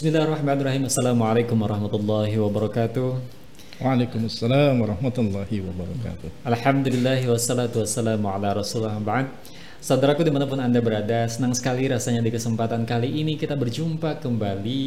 Bismillahirrahmanirrahim. Assalamualaikum warahmatullahi wabarakatuh. Waalaikumsalam warahmatullahi wabarakatuh. Alhamdulillah wassalatu wassalamu ala rasulullah ba'd. Saudaraku di mana pun Anda berada, senang sekali rasanya di kesempatan kali ini kita berjumpa kembali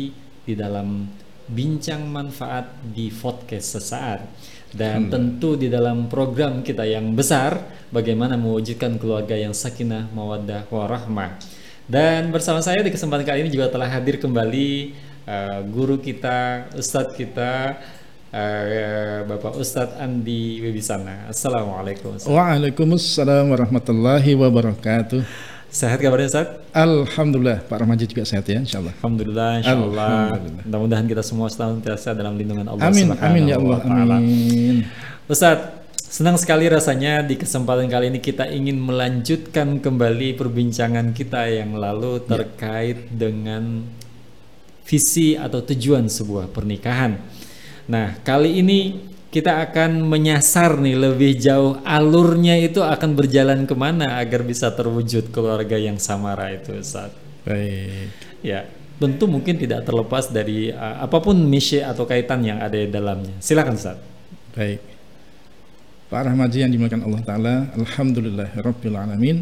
di dalam bincang manfaat di podcast sesaat. Dan tentu di dalam program kita yang besar, bagaimana mewujudkan keluarga yang sakinah, mawaddah, warahmah. Dan bersama saya di kesempatan kali ini juga telah hadir kembali uh, guru kita, ustadz kita, uh, Bapak Ustadz Andi Wibisana. Assalamualaikum. Ustadz. Waalaikumsalam warahmatullahi wabarakatuh. Sehat kabarnya Ustadz? Alhamdulillah Pak Ramaji juga sehat ya insya Allah. Alhamdulillah, insya Allah. Mudah-mudahan kita semua senantiasa dalam lindungan Allah Amin Subhanahu amin ya Allah amin. Ustadz, senang sekali rasanya di kesempatan kali ini kita ingin melanjutkan kembali perbincangan kita yang lalu Ya. terkait dengan visi atau tujuan sebuah pernikahan. Nah, kali ini kita akan menyasar nih lebih jauh alurnya itu akan berjalan ke mana agar bisa terwujud keluarga yang samara itu Ustadz. Baik. Ya, tentu mungkin tidak terlepas dari uh, apa pun misi atau kaitan yang ada di dalamnya. Silakan Ustaz. Baik. Pak Rahmaji yang dimakan Allah Ta'ala Alhamdulillah Rabbil Alamin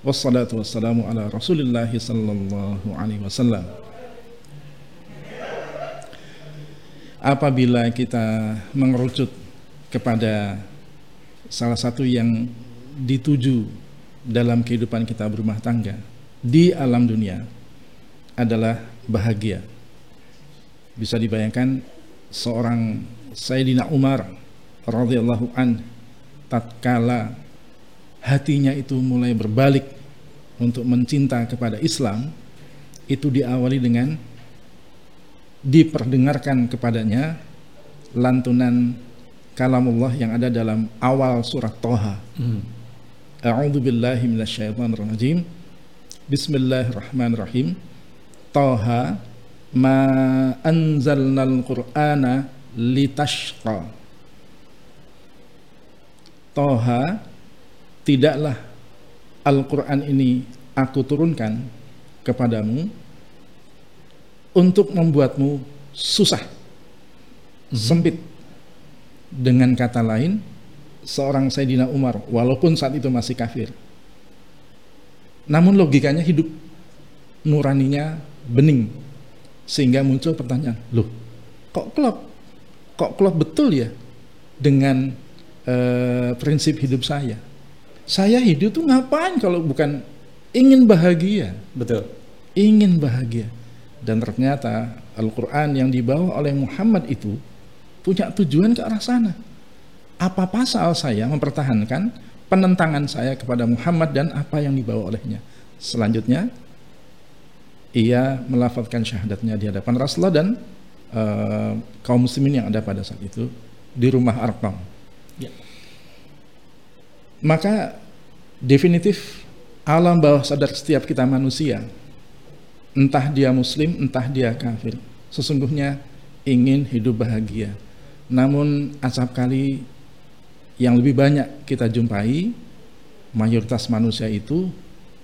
Wassalatu wassalamu ala Rasulillah Sallallahu alaihi wasallam Apabila kita mengerucut kepada salah satu yang dituju dalam kehidupan kita berumah tangga di alam dunia adalah bahagia. Bisa dibayangkan seorang Sayyidina Umar radhiyallahu an tatkala hatinya itu mulai berbalik untuk mencinta kepada Islam itu diawali dengan diperdengarkan kepadanya lantunan kalamullah yang ada dalam awal surat Toha. A'udzu billahi minasyaitonir rajim. Bismillahirrahmanirrahim. Toha ma anzalnal qur'ana litashqa. Toha tidaklah Al-Qur'an ini aku turunkan kepadamu untuk membuatmu susah, sempit. Dengan kata lain, seorang Sayyidina Umar, walaupun saat itu masih kafir, namun logikanya hidup, nuraninya bening, sehingga muncul pertanyaan, loh, kok klop, kok klop betul ya dengan eh, prinsip hidup saya? Saya hidup tuh ngapain kalau bukan ingin bahagia? Betul. ingin bahagia dan ternyata Al-Quran yang dibawa oleh Muhammad itu punya tujuan ke arah sana. Apa pasal saya mempertahankan penentangan saya kepada Muhammad dan apa yang dibawa olehnya? Selanjutnya ia melafalkan syahadatnya di hadapan Rasulullah dan eh, kaum muslimin yang ada pada saat itu di rumah Arqam. Ya. maka definitif alam bawah sadar setiap kita manusia entah dia muslim entah dia kafir sesungguhnya ingin hidup bahagia namun acap kali yang lebih banyak kita jumpai mayoritas manusia itu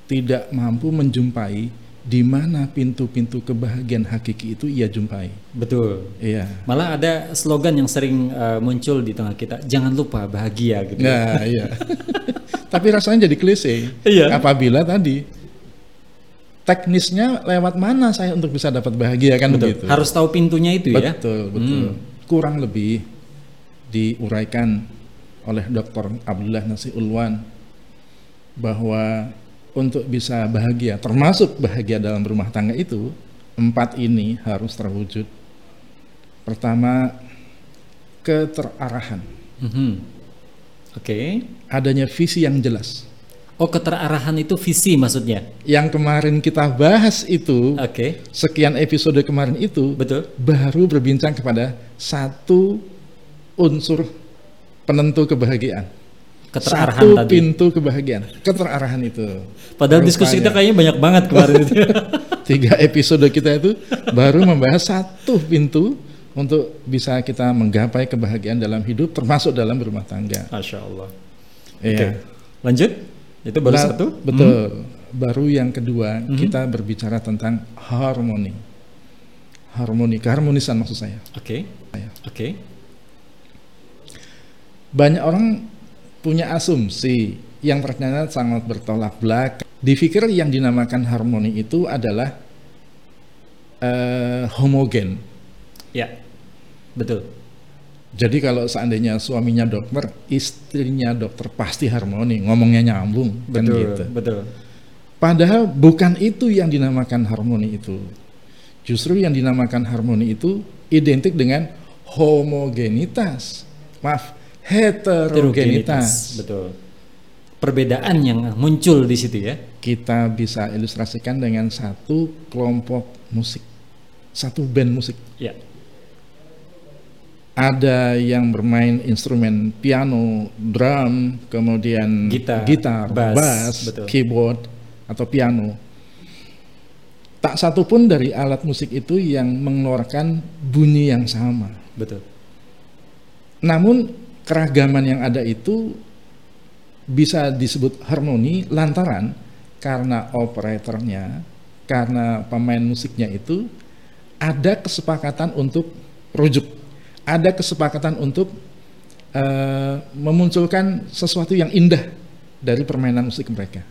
tidak mampu menjumpai di mana pintu-pintu kebahagiaan hakiki itu ia jumpai Betul. iya Malah ada slogan yang sering uh, muncul di tengah kita, jangan lupa bahagia gitu. Nah, iya. Tapi rasanya jadi klise. Iya. Apabila tadi teknisnya lewat mana saya untuk bisa dapat bahagia kan Betul. begitu. Harus tahu pintunya itu ya. Betul, betul. Kurang lebih diuraikan oleh Dr. Abdullah Nasih Ulwan bahwa untuk bisa bahagia, termasuk bahagia dalam rumah tangga itu, empat ini harus terwujud. Pertama, keterarahan. Mhm. Oke. Adanya visi yang jelas. Oh, keterarahan itu visi maksudnya. Yang kemarin kita bahas itu, Oke. sekian episode kemarin itu, Betul. baru berbincang kepada satu unsur penentu kebahagiaan. Keterarahan satu tadi. pintu kebahagiaan. Keterarahan itu. Padahal diskusi kita Rupanya. kayaknya banyak banget kemarin itu. Tiga episode kita itu baru membahas satu pintu untuk bisa kita menggapai kebahagiaan dalam hidup, termasuk dalam berumah tangga. Masya Allah. Oke. Iya. Lanjut. Itu baru Nah, satu. Betul. Baru yang kedua Mhm. kita berbicara tentang harmoni. harmoni, keharmonisan maksud saya. Oke. Saya. Oke. Banyak orang punya asumsi yang ternyata sangat bertolak belakang. Dipikir yang dinamakan harmoni itu adalah eh, homogen. Ya. Betul. Jadi kalau seandainya suaminya dokter, istrinya dokter pasti harmoni, ngomongnya nyambung, kan Betul. gitu. Betul. Padahal bukan itu yang dinamakan harmoni itu. Justru yang dinamakan harmoni itu identik dengan homogenitas. Maaf, heterogenitas. Betul. Perbedaan yang muncul di situ ya. Kita bisa ilustrasikan dengan satu kelompok musik, satu band musik. Ya. Ada yang bermain instrumen piano, drum, kemudian Gitar, gitar bass, bass, betul. keyboard atau piano. Tak satu pun dari alat musik itu yang mengeluarkan bunyi yang sama. Betul. Namun keragaman yang ada itu bisa disebut harmoni lantaran karena operatornya, karena pemain musiknya itu ada kesepakatan untuk rujuk, ada kesepakatan untuk eh, memunculkan sesuatu yang indah dari permainan musik mereka.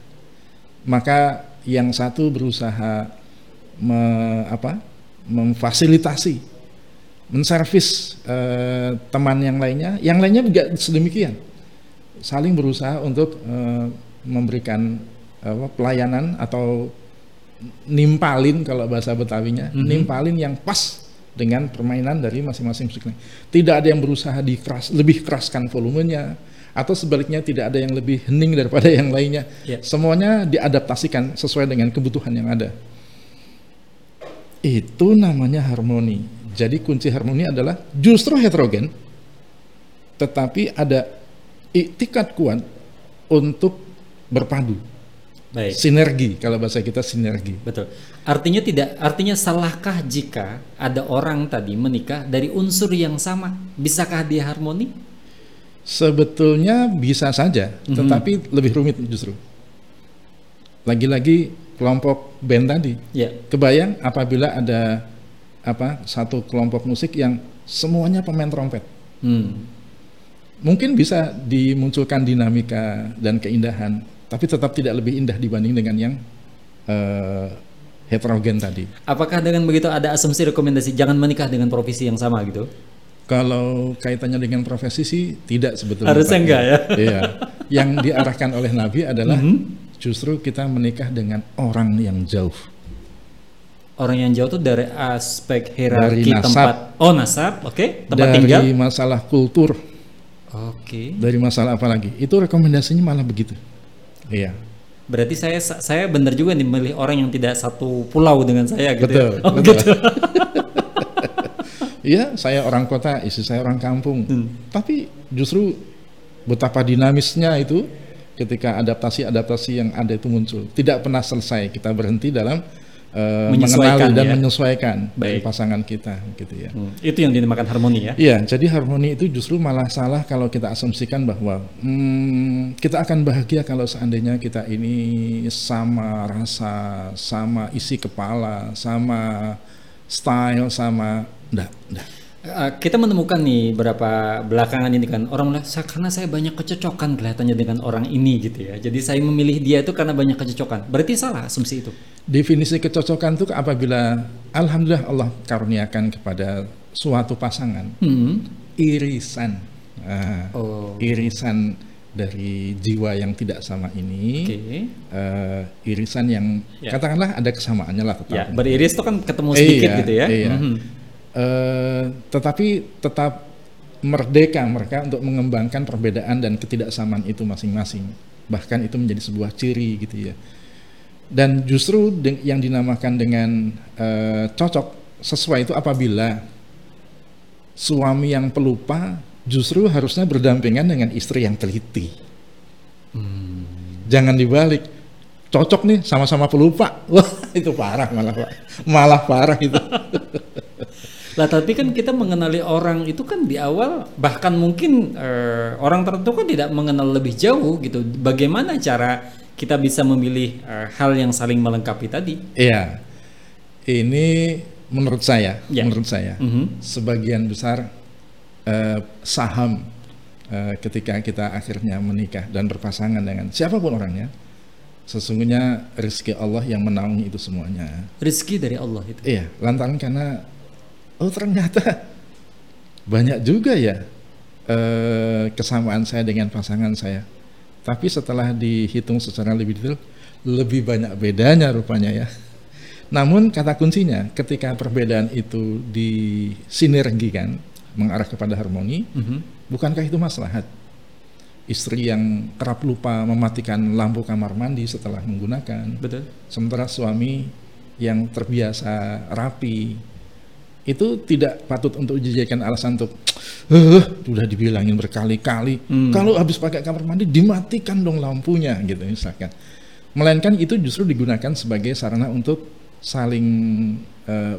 Maka yang satu berusaha me, apa, memfasilitasi, menservis eh, teman yang lainnya, yang lainnya juga sedemikian, saling berusaha untuk eh, memberikan apa, pelayanan atau nimpalin kalau bahasa Betawinya, Mhm. nimpalin yang pas dengan permainan dari masing-masing musik. Tidak ada yang berusaha dikeras, lebih keraskan volumenya atau sebaliknya tidak ada yang lebih hening daripada yang lainnya. Ya. Semuanya diadaptasikan sesuai dengan kebutuhan yang ada. Itu namanya harmoni. Jadi kunci harmoni adalah justru heterogen, tetapi ada iktikat kuat untuk berpadu, Baik. sinergi. Kalau bahasa kita sinergi. Betul. Artinya tidak artinya salahkah jika ada orang tadi menikah dari unsur yang sama? Bisakah dia harmoni? Sebetulnya bisa saja, Mhm. tetapi lebih rumit justru. Lagi-lagi kelompok band tadi. Ya. Kebayang apabila ada apa satu kelompok musik yang semuanya pemain trompet. Hmm. Mungkin bisa dimunculkan dinamika dan keindahan, tapi tetap tidak lebih indah dibanding dengan yang eh, heterogen tadi. Apakah dengan begitu ada asumsi rekomendasi jangan menikah dengan profesi yang sama gitu? Kalau kaitannya dengan profesi sih tidak sebetulnya. Harusnya Pak. enggak ya? Iya. Yang diarahkan oleh Nabi adalah Mhm. justru kita menikah dengan orang yang jauh. Orang yang jauh tuh dari aspek Dari hierarki nasab. tempat. Oh, nasab, oke. Tempat dari tinggal. masalah kultur, Oke. dari masalah apa lagi? Itu rekomendasinya malah begitu. Iya. Berarti saya saya benar juga nih memilih orang yang tidak satu pulau dengan saya gitu. ya? Betul, Oh, betul. gitu. Iya, saya orang kota, istri saya orang kampung. Hmm. Tapi justru betapa dinamisnya itu ketika adaptasi-adaptasi yang ada itu muncul. Tidak pernah selesai. Kita berhenti dalam eh, Menyesuaikan, mengenali dan ya. menyesuaikan dari Baik. pasangan kita gitu ya. Hmm, Itu yang dinamakan harmoni ya. Iya, jadi harmoni itu justru malah salah kalau kita asumsikan bahwa hmm, kita akan bahagia kalau seandainya kita ini sama rasa, sama isi kepala, sama style, sama enggak, enggak. Uh, kita menemukan nih berapa belakangan ini kan orang "Sa- karena saya banyak kecocokan kelihatannya dengan orang ini gitu ya. Jadi saya memilih dia itu karena banyak kecocokan. Berarti salah asumsi itu. Definisi kecocokan itu apabila alhamdulillah Allah karuniakan kepada suatu pasangan Hmm. irisan. Nah, Oh. irisan dari jiwa yang tidak sama ini Oke. eh, irisan yang Ya. katakanlah ada kesamaannya lah tetap. Ya, beriris itu kan ketemu sedikit Iya, gitu ya. iya. Mhm. Eh, tetapi tetap merdeka mereka untuk mengembangkan perbedaan dan ketidaksamaan itu masing-masing. Bahkan itu menjadi sebuah ciri gitu ya. Dan justru yang dinamakan dengan eh, cocok sesuai itu apabila suami yang pelupa justru harusnya berdampingan dengan istri yang teliti. Jangan dibalik. Cocok nih sama-sama pelupa. Wah, itu parah malah Pak. Malah parah itu. Lah tapi kan kita mengenali orang itu kan di awal bahkan mungkin eh, orang tertentu kan tidak mengenal lebih jauh gitu. Bagaimana cara kita bisa memilih eh, hal yang saling melengkapi tadi? Iya. Ini menurut saya, Ya. menurut saya, Mhm. sebagian besar eh, saham eh, ketika kita akhirnya menikah dan berpasangan dengan siapa pun orangnya, sesungguhnya rezeki Allah yang menaungi itu semuanya. Rizki dari Allah itu. Iya, lantaran karena oh ternyata banyak juga ya kesamaan saya dengan pasangan saya. Tapi setelah dihitung secara lebih detail, lebih banyak bedanya rupanya ya. Namun kata kuncinya, ketika perbedaan itu disinergikan, mengarah kepada harmoni, Mhm. bukankah itu maslahat? Istri yang kerap lupa mematikan lampu kamar mandi setelah menggunakan, Betul. sementara suami yang terbiasa rapi itu tidak patut untuk dijadikan alasan untuk eh sudah dibilangin berkali-kali Hmm. kalau habis pakai kamar mandi dimatikan dong lampunya gitu misalkan melainkan itu justru digunakan sebagai sarana untuk saling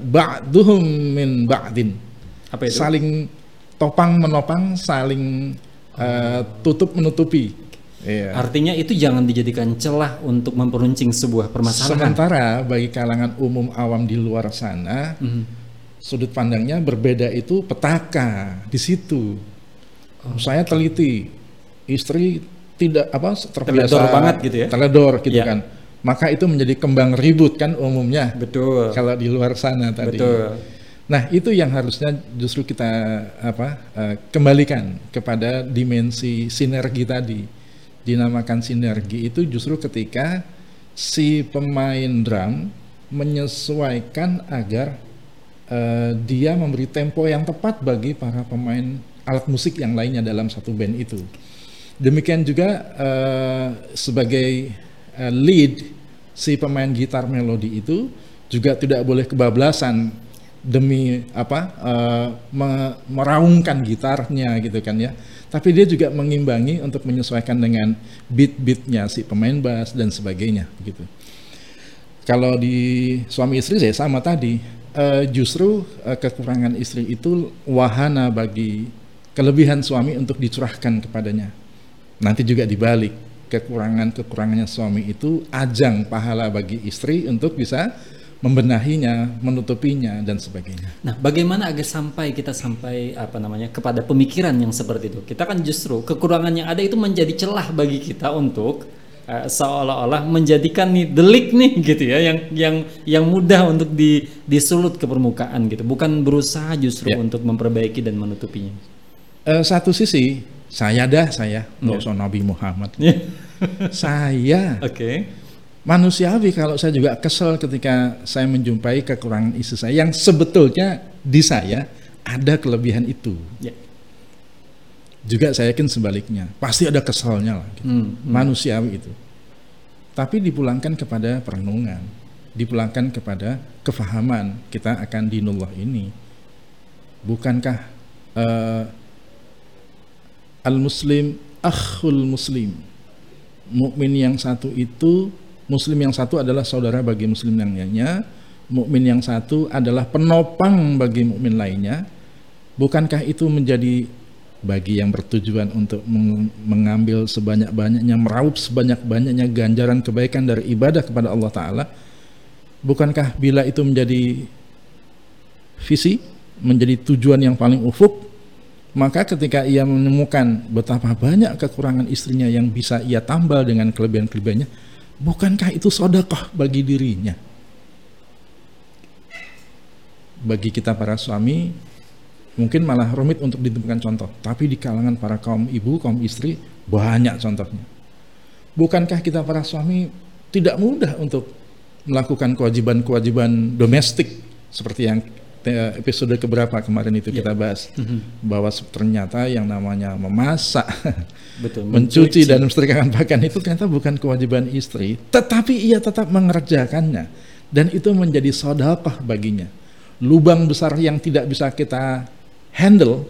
ba'duhum min ba'din Apa itu? saling topang menopang saling eh, tutup menutupi Iya. Artinya itu jangan dijadikan celah untuk memperuncing sebuah permasalahan. Sementara bagi kalangan umum awam di luar sana, Mhm. Sudut pandangnya berbeda itu petaka di situ. Oh, Saya teliti, istri tidak apa terbiasa Teledor banget gitu ya? teledor gitu Ya. kan. Maka itu menjadi kembang ribut kan umumnya Betul. kalau di luar sana tadi. Betul. Nah itu yang harusnya justru kita apa eh, kembalikan kepada dimensi sinergi tadi. Dinamakan sinergi itu justru ketika si pemain drum menyesuaikan agar eh, dia memberi tempo yang tepat bagi para pemain alat musik yang lainnya dalam satu band itu. Demikian juga eh, sebagai eh, lead si pemain gitar melodi itu juga tidak boleh kebablasan demi apa eh, me- meraungkan gitarnya gitu kan ya. Tapi dia juga mengimbangi untuk menyesuaikan dengan beat-beatnya si pemain bass dan sebagainya gitu. Kalau di suami istri saya sama tadi, eh, justru eh, kekurangan istri itu wahana bagi kelebihan suami untuk dicurahkan kepadanya. Nanti juga dibalik, kekurangan-kekurangannya suami itu ajang pahala bagi istri untuk bisa membenahinya, menutupinya dan sebagainya. Nah, bagaimana agar sampai kita sampai apa namanya kepada pemikiran yang seperti itu? Kita kan justru kekurangan yang ada itu menjadi celah bagi kita untuk eh, seolah-olah menjadikan nih delik nih gitu ya, yang yang yang mudah untuk di, disulut ke permukaan gitu, bukan berusaha justru Ya. untuk memperbaiki dan menutupinya. Eh, satu sisi saya dah saya nggak Ya. usah Nabi Muhammad. Ya. saya Oke. manusiawi kalau saya juga kesel ketika saya menjumpai kekurangan istri saya yang sebetulnya di saya ada kelebihan itu. Ya. Juga saya yakin sebaliknya, pasti ada keselnya lah. gitu. Hmm, hmm. Manusiawi itu. Tapi dipulangkan kepada perenungan, dipulangkan kepada kefahaman kita akan dinullah ini. Bukankah eh, al-muslim akhul muslim? Mukmin yang satu itu muslim yang satu adalah saudara bagi muslim yang lainnya, mukmin yang satu adalah penopang bagi mukmin lainnya. Bukankah itu menjadi bagi yang bertujuan untuk meng- mengambil sebanyak-banyaknya, meraup sebanyak-banyaknya ganjaran kebaikan dari ibadah kepada Allah Ta'ala? Bukankah bila itu menjadi visi, menjadi tujuan yang paling ufuk, maka ketika ia menemukan betapa banyak kekurangan istrinya yang bisa ia tambal dengan kelebihan-kelebihannya, bukankah itu sodakoh bagi dirinya? Bagi kita para suami, mungkin malah rumit untuk ditemukan contoh, tapi di kalangan para kaum ibu, kaum istri, banyak contohnya. Bukankah kita para suami tidak mudah untuk melakukan kewajiban-kewajiban domestik seperti yang eh, episode keberapa kemarin itu kita bahas Mhm. bahwa ternyata yang namanya memasak, Betul. mencuci dan mensetrikakan pakaian itu ternyata bukan kewajiban istri, tetapi ia tetap mengerjakannya dan itu menjadi sodakoh baginya. Lubang besar yang tidak bisa kita handle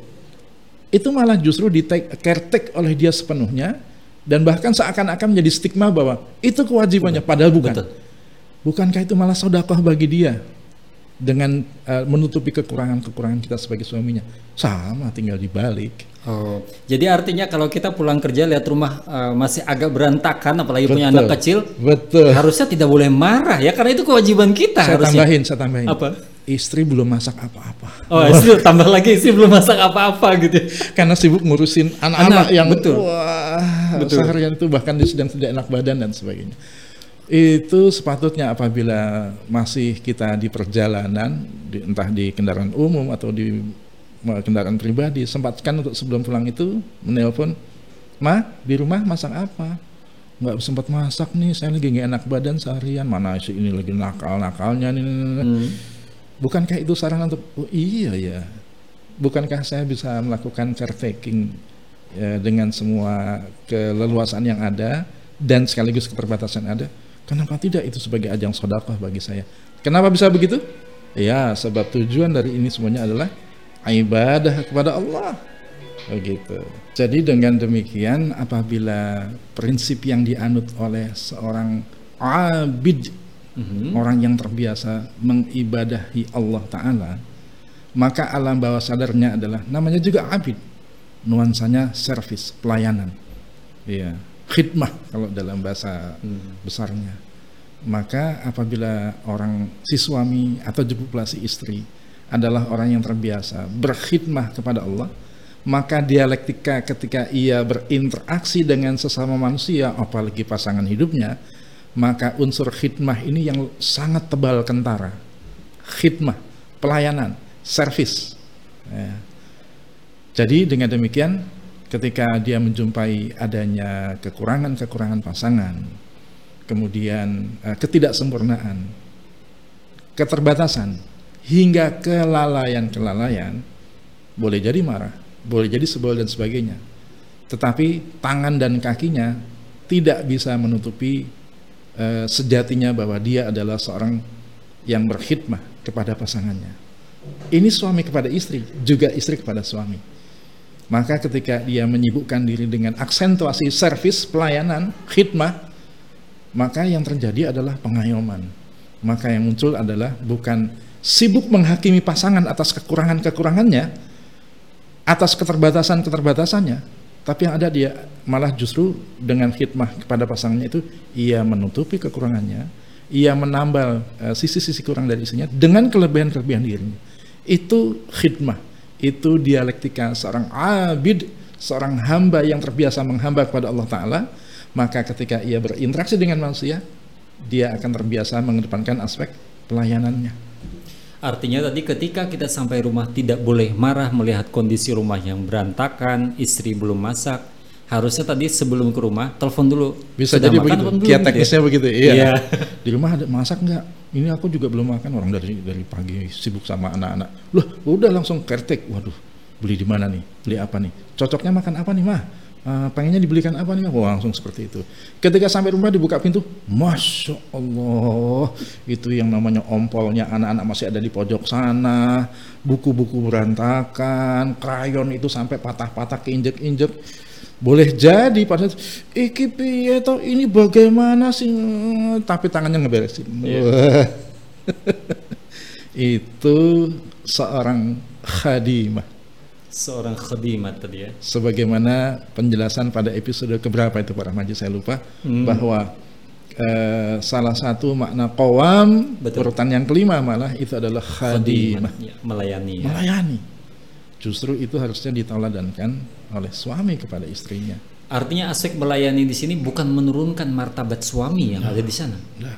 itu malah justru di take, caretaker oleh dia sepenuhnya dan bahkan seakan-akan menjadi stigma bahwa itu kewajibannya padahal bukan. Betul. Bukankah itu malah sodakoh bagi dia dengan eh, menutupi kekurangan-kekurangan kita sebagai suaminya? Sama, tinggal dibalik. Oh, jadi artinya kalau kita pulang kerja lihat rumah eh, masih agak berantakan, apalagi punya Betul. anak kecil, Betul. harusnya tidak boleh marah ya, karena itu kewajiban kita Saya harusnya. tambahin, saya tambahin. Apa? Istri belum masak apa-apa. Oh, istri tambah lagi istri belum masak apa-apa gitu. Karena sibuk ngurusin anak-anak Anak, yang betul. wah Betul. seharian itu bahkan dia sedang tidak enak badan dan sebagainya. Itu sepatutnya apabila masih kita di perjalanan, di- entah di kendaraan umum atau di kendaraan pribadi, sempatkan untuk sebelum pulang itu menelpon, Ma, di rumah masak apa? Nggak sempat masak nih, saya lagi nggak enak badan seharian. Mana sih ini lagi nakal-nakalnya nih. Hmm. Bukankah itu saran untuk oh iya ya. Bukankah saya bisa melakukan caretaking ya, dengan semua keleluasan yang ada dan sekaligus keterbatasan ada? Kenapa tidak itu sebagai ajang sodakoh bagi saya? Kenapa bisa begitu? Ya, sebab tujuan dari ini semuanya adalah ibadah kepada Allah. Begitu. Jadi dengan demikian apabila prinsip yang dianut oleh seorang abid Mhm. orang yang terbiasa mengibadahi Allah Ta'ala maka alam bawah sadarnya adalah namanya juga abid nuansanya servis pelayanan iya khidmah kalau dalam bahasa Hmm. besarnya maka apabila orang si suami atau jepuplah si istri adalah orang yang terbiasa berkhidmah kepada Allah maka dialektika ketika ia berinteraksi dengan sesama manusia apalagi pasangan hidupnya maka unsur khidmah ini yang sangat tebal kentara. Khidmah pelayanan servis. Ya. jadi dengan demikian ketika dia menjumpai adanya kekurangan-kekurangan pasangan kemudian eh, ketidaksempurnaan keterbatasan hingga kelalaian-kelalaian boleh jadi marah boleh jadi sebel dan sebagainya. Tetapi tangan dan kakinya tidak bisa menutupi eh, sejatinya bahwa dia adalah seorang yang berkhidmah kepada pasangannya ini suami kepada istri juga istri kepada suami maka ketika dia menyibukkan diri dengan aksentuasi servis pelayanan khidmah maka yang terjadi adalah pengayoman. Maka yang muncul adalah bukan sibuk menghakimi pasangan atas kekurangan-kekurangannya, atas keterbatasan-keterbatasannya, tapi yang ada dia malah justru dengan khidmah kepada pasangannya itu ia menutupi kekurangannya, ia menambal eh, sisi-sisi kurang dari istrinya dengan kelebihan-kelebihan dirinya. Itu khidmah, itu dialektika seorang abid, seorang hamba yang terbiasa menghamba kepada Allah Ta'ala, maka ketika ia berinteraksi dengan manusia, dia akan terbiasa mengedepankan aspek pelayanannya. Artinya tadi ketika kita sampai rumah tidak boleh marah melihat kondisi rumah yang berantakan, istri belum masak. Harusnya tadi sebelum ke rumah telepon dulu. Bisa Sudah jadi makan begitu. belum? Kiat Gitu ya. teknisnya begitu. Iya. Iya. Di rumah ada masak nggak? Ini aku juga belum makan. Orang dari dari pagi sibuk sama anak-anak. Loh, udah langsung kertek. Waduh, beli di mana nih? Beli apa nih? Cocoknya makan apa nih, mah? Eh, pengennya dibelikan apa nih? Wah, langsung seperti itu. Ketika sampai rumah dibuka pintu, masya Allah, itu yang namanya ompolnya anak-anak masih ada di pojok sana, buku-buku berantakan, krayon itu sampai patah-patah keinjek-injek. Boleh jadi pada iki piye toh ini bagaimana sih? Tapi tangannya ngeberesin. Wah. itu seorang khadimah Seorang khadimat tadi ya. sebagaimana penjelasan pada episode keberapa itu Pak Rahmaji saya lupa Hmm. bahwa eh, salah satu makna qawam Betul. urutan yang kelima malah itu adalah khadimah Ya, melayani ya. melayani justru itu harusnya diteladankan oleh suami kepada istrinya Artinya aspek melayani di sini bukan menurunkan martabat suami yang ada di sana. Nah,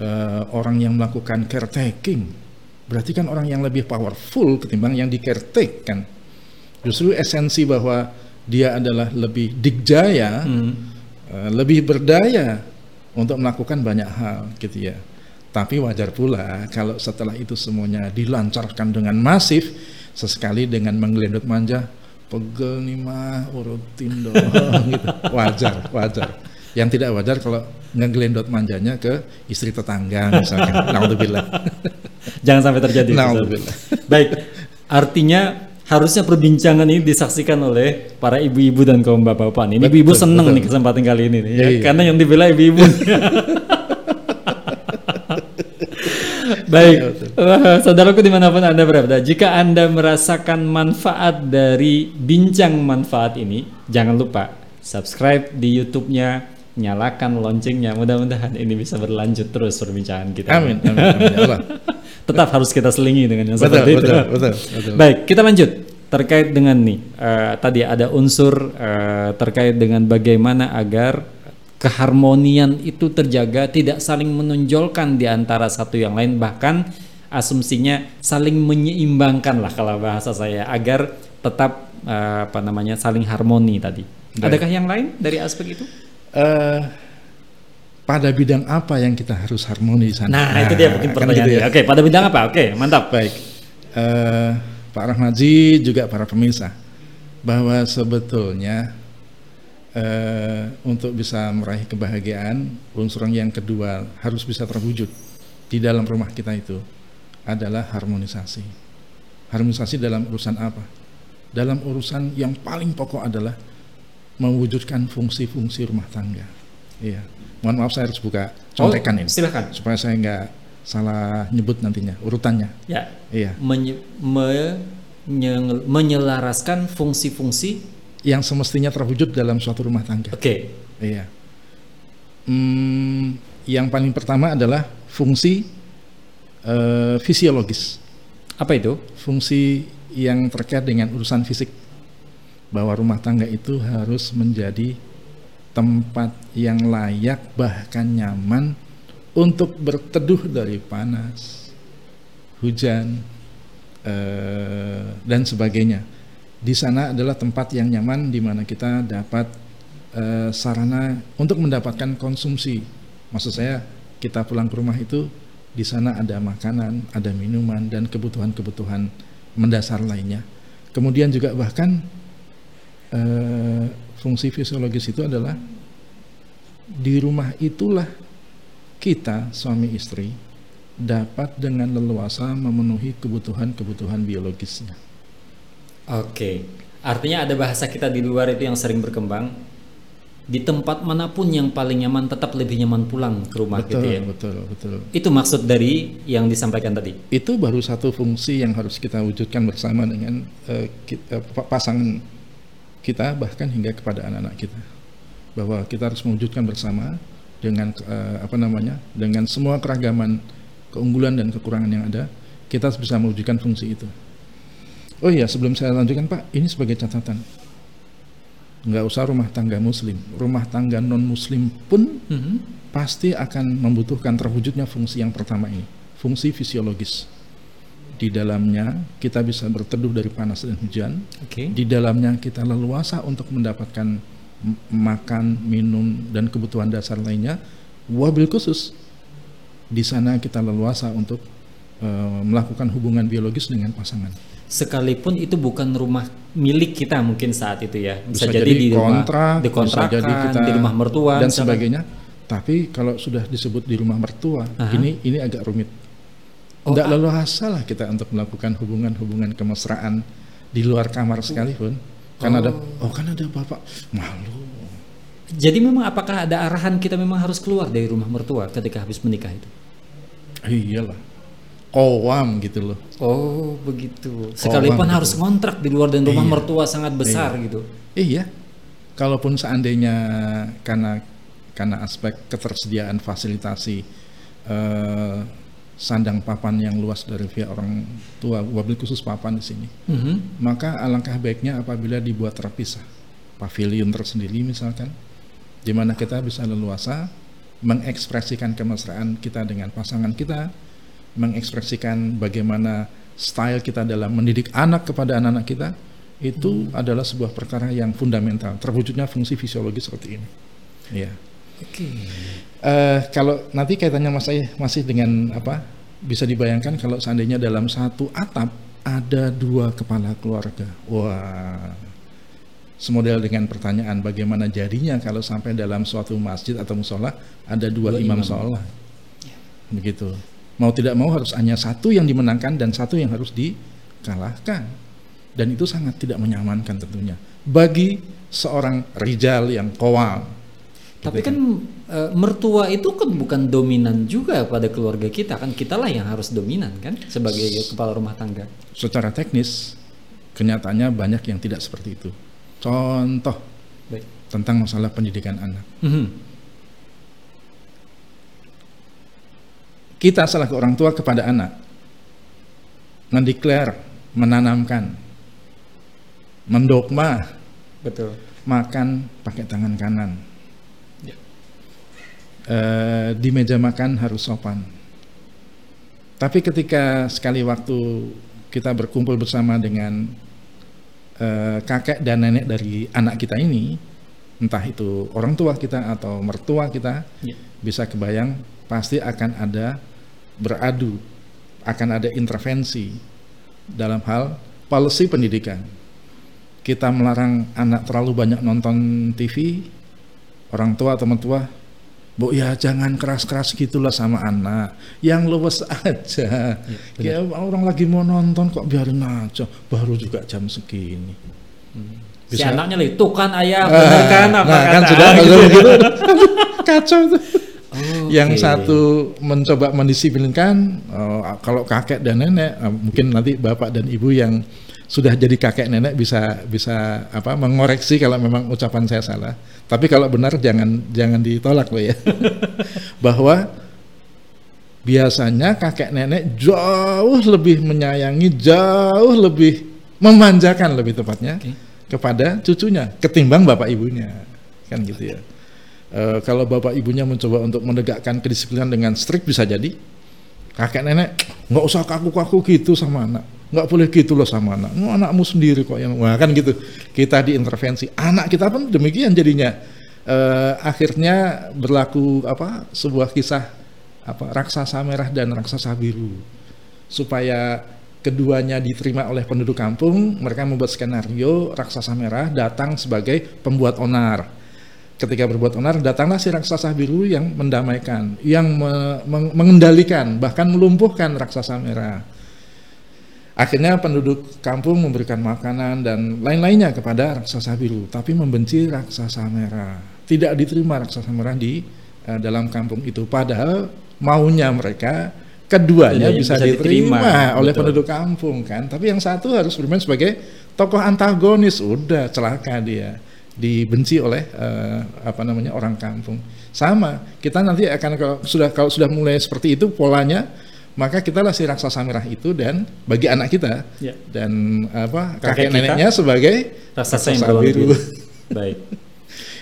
eh, orang yang melakukan caretaking berarti kan orang yang lebih powerful ketimbang yang di caretake kan? Justru esensi bahwa dia adalah lebih dikjaya Hmm. eh, lebih berdaya untuk melakukan banyak hal gitu ya. Tapi wajar pula kalau setelah itu semuanya dilancarkan dengan masif sesekali dengan menggelendot manja pegel nih mah urutin dong gitu. Wajar wajar. Yang tidak wajar kalau ngegelendot manjanya ke istri tetangga misalkan naudzubillah Jangan sampai terjadi. Naudzubillah. Baik. Artinya harusnya perbincangan ini disaksikan oleh para ibu-ibu dan kaum bapak-bapak. Ini ibu-ibu seneng betul. nih kesempatan kali ini nih, ya. Iya, iya. Karena yang dibela ibu-ibu. Baik, Eh, saudaraku di mana pun anda berada, jika anda merasakan manfaat dari bincang manfaat ini, jangan lupa subscribe di YouTube-nya, nyalakan loncengnya. Mudah-mudahan ini bisa berlanjut terus perbincangan kita. amin amin, amin ya Allah tetap harus kita selingi dengan yang Betul, seperti itu. betul, betul, betul. Baik, kita lanjut terkait dengan nih eh, tadi ada unsur eh, terkait dengan bagaimana agar keharmonian itu terjaga, tidak saling menonjolkan di antara satu yang lain, bahkan asumsinya saling menyeimbangkan lah kalau bahasa saya agar tetap eh, apa namanya saling harmoni tadi. Baik. Adakah yang lain dari aspek itu? Eh, pada bidang apa yang kita harus harmoni sana? Nah, itu dia mungkin kan pertanyaannya. gitu ya. Oke, pada bidang apa? Oke, mantap. Baik, Eh, Pak Rahmaji juga para pemirsa bahwa sebetulnya eh, untuk bisa meraih kebahagiaan unsur yang kedua harus bisa terwujud di dalam rumah kita itu adalah harmonisasi. Harmonisasi dalam urusan apa? Dalam urusan yang paling pokok adalah mewujudkan fungsi-fungsi rumah tangga. Iya. Mohon maaf saya harus buka contekan Oh, ini silakan. supaya saya nggak salah nyebut nantinya urutannya. Ya, Iya. menye- menye- menyelaraskan fungsi-fungsi. Yang semestinya terwujud dalam suatu rumah tangga. Oke, Iya. Hmm, yang paling pertama adalah fungsi eh, fisiologis. apa itu? Fungsi yang terkait dengan urusan fisik. Bahwa rumah tangga itu harus menjadi tempat yang layak bahkan nyaman untuk berteduh dari panas, hujan, eh, dan sebagainya. Di sana adalah tempat yang nyaman di mana kita dapat eh, sarana untuk mendapatkan konsumsi. Maksud saya kita pulang ke rumah itu di sana ada makanan, ada minuman dan kebutuhan-kebutuhan mendasar lainnya. Kemudian juga bahkan eh, fungsi fisiologis itu adalah di rumah itulah kita suami istri dapat dengan leluasa memenuhi kebutuhan-kebutuhan biologisnya. Oke, artinya ada bahasa kita di luar itu yang sering berkembang. Di tempat mana pun yang paling nyaman, tetap lebih nyaman pulang ke rumah betul, gitu ya. betul, betul. Itu maksud dari yang disampaikan tadi. Itu baru satu fungsi yang harus kita wujudkan bersama dengan eh, ki- eh, pa- pasangan kita bahkan hingga kepada anak-anak kita. Bahwa kita harus mewujudkan bersama dengan eh, apa namanya? dengan semua keragaman keunggulan dan kekurangan yang ada, kita harus bisa mewujudkan fungsi itu. Oh iya, sebelum saya lanjutkan Pak, ini sebagai catatan. Nggak usah rumah tangga muslim, rumah tangga non muslim pun Mhm. pasti akan membutuhkan terwujudnya fungsi yang pertama ini, fungsi fisiologis. Di dalamnya kita bisa berteduh dari panas dan hujan. Oke. Di dalamnya kita leluasa untuk mendapatkan makan, minum dan kebutuhan dasar lainnya. Wabil khusus di sana kita leluasa untuk eh, melakukan hubungan biologis dengan pasangan. Sekalipun itu bukan rumah milik kita mungkin saat itu ya. Bisa, Bisa jadi, jadi di rumah kontrak, bisa jadi kita di rumah mertua dan misalkan. sebagainya. Tapi kalau sudah disebut di rumah mertua, Aha. ini ini agak rumit. Oh, Tidak ah. leluasa lah kita untuk melakukan hubungan-hubungan kemesraan di luar kamar sekalipun. Karena ada, oh kan ada bapak malu. Jadi memang apakah ada arahan kita memang harus keluar dari rumah mertua ketika habis menikah itu? Iyalah, kowam gitu loh. Oh begitu. Sekalipun gitu. harus ngontrak di luar dan rumah Iya. mertua sangat besar gitu. Iya, kalaupun seandainya karena karena aspek ketersediaan fasilitasi eh, sandang papan yang luas dari pihak orang tua, wabil khusus papan di sini, Mhm. maka alangkah baiknya apabila dibuat terpisah, pavilion tersendiri misalkan, di mana kita bisa leluasa mengekspresikan kemesraan kita dengan pasangan kita, mengekspresikan bagaimana style kita dalam mendidik anak kepada anak-anak kita, itu adalah sebuah perkara yang fundamental, terwujudnya fungsi fisiologis seperti ini. Iya. Oke. Eh, kalau nanti kaitannya masih masih dengan apa? Bisa dibayangkan kalau seandainya dalam satu atap ada dua kepala keluarga. Wah. Semodel dengan pertanyaan bagaimana jadinya kalau sampai dalam suatu masjid atau musola ada dua, Dua imam, imam. sholat. Begitu. Mau tidak mau harus hanya satu yang dimenangkan dan satu yang harus dikalahkan. Dan itu sangat tidak menyamankan tentunya bagi seorang rijal yang kowal. Tapi Gitu kan eh, mertua itu kan bukan dominan juga pada keluarga kita kan kitalah yang harus dominan kan sebagai kepala rumah tangga. secara teknis kenyataannya banyak yang tidak seperti itu. Contoh Baik. tentang masalah pendidikan anak. Mhm. Kita selaku orang tua kepada anak mendeklar, menanamkan, mendogma, betul, makan pakai tangan kanan. Ya. E, di meja makan harus sopan. Tapi ketika sekali waktu kita berkumpul bersama dengan e, kakek dan nenek dari anak kita ini, entah itu orang tua kita atau mertua kita, ya. bisa kebayang pasti akan ada beradu, akan ada intervensi dalam hal policy pendidikan. Kita melarang anak terlalu banyak nonton TV, orang tua atau mertua, Bu ya jangan keras-keras gitulah sama anak, yang luwes aja. Ya, ya orang lagi mau nonton kok biarin aja, baru juga jam segini. Hmm. Bisa. Si anaknya itu kan ayah, benar kan apa nah, kan sudah gitu. gitu. Kacau tuh. Okay. Yang satu mencoba mendisiplinkan, uh, kalau kakek dan nenek, uh, mungkin nanti bapak dan ibu yang sudah jadi kakek nenek bisa bisa apa mengoreksi kalau memang ucapan saya salah. Tapi kalau benar jangan jangan ditolak loh ya. Bahwa biasanya kakek nenek jauh lebih menyayangi, jauh lebih memanjakan lebih tepatnya okay. kepada cucunya ketimbang bapak ibunya. Kan gitu ya. E, kalau bapak ibunya mencoba untuk menegakkan kedisiplinan dengan strict bisa jadi kakek nenek nggak usah kaku-kaku gitu sama anak. Nggak boleh gitu loh sama anak. Oh, anakmu sendiri kok yang wah kan gitu. Kita diintervensi. Anak kita pun demikian jadinya. E, akhirnya berlaku apa sebuah kisah apa raksasa merah dan raksasa biru. Supaya keduanya diterima oleh penduduk kampung mereka membuat skenario raksasa merah datang sebagai pembuat onar ketika berbuat onar datanglah si raksasa biru yang mendamaikan, yang me mengendalikan bahkan melumpuhkan raksasa merah. Akhirnya penduduk kampung memberikan makanan dan lain-lainnya kepada raksasa biru, tapi membenci raksasa merah. Tidak diterima raksasa merah di uh, dalam kampung itu. Padahal maunya mereka keduanya bisa, bisa diterima, diterima oleh betul. penduduk kampung kan. Tapi yang satu harus bermain sebagai tokoh antagonis, udah celaka dia dibenci oleh uh, apa namanya orang kampung. Sama, kita nanti akan kalau sudah kalau sudah mulai seperti itu polanya, maka kita lah si raksasa merah itu dan bagi anak kita ya. dan apa kakek, kakek neneknya sebagai raksasa, raksasa biru. Baik.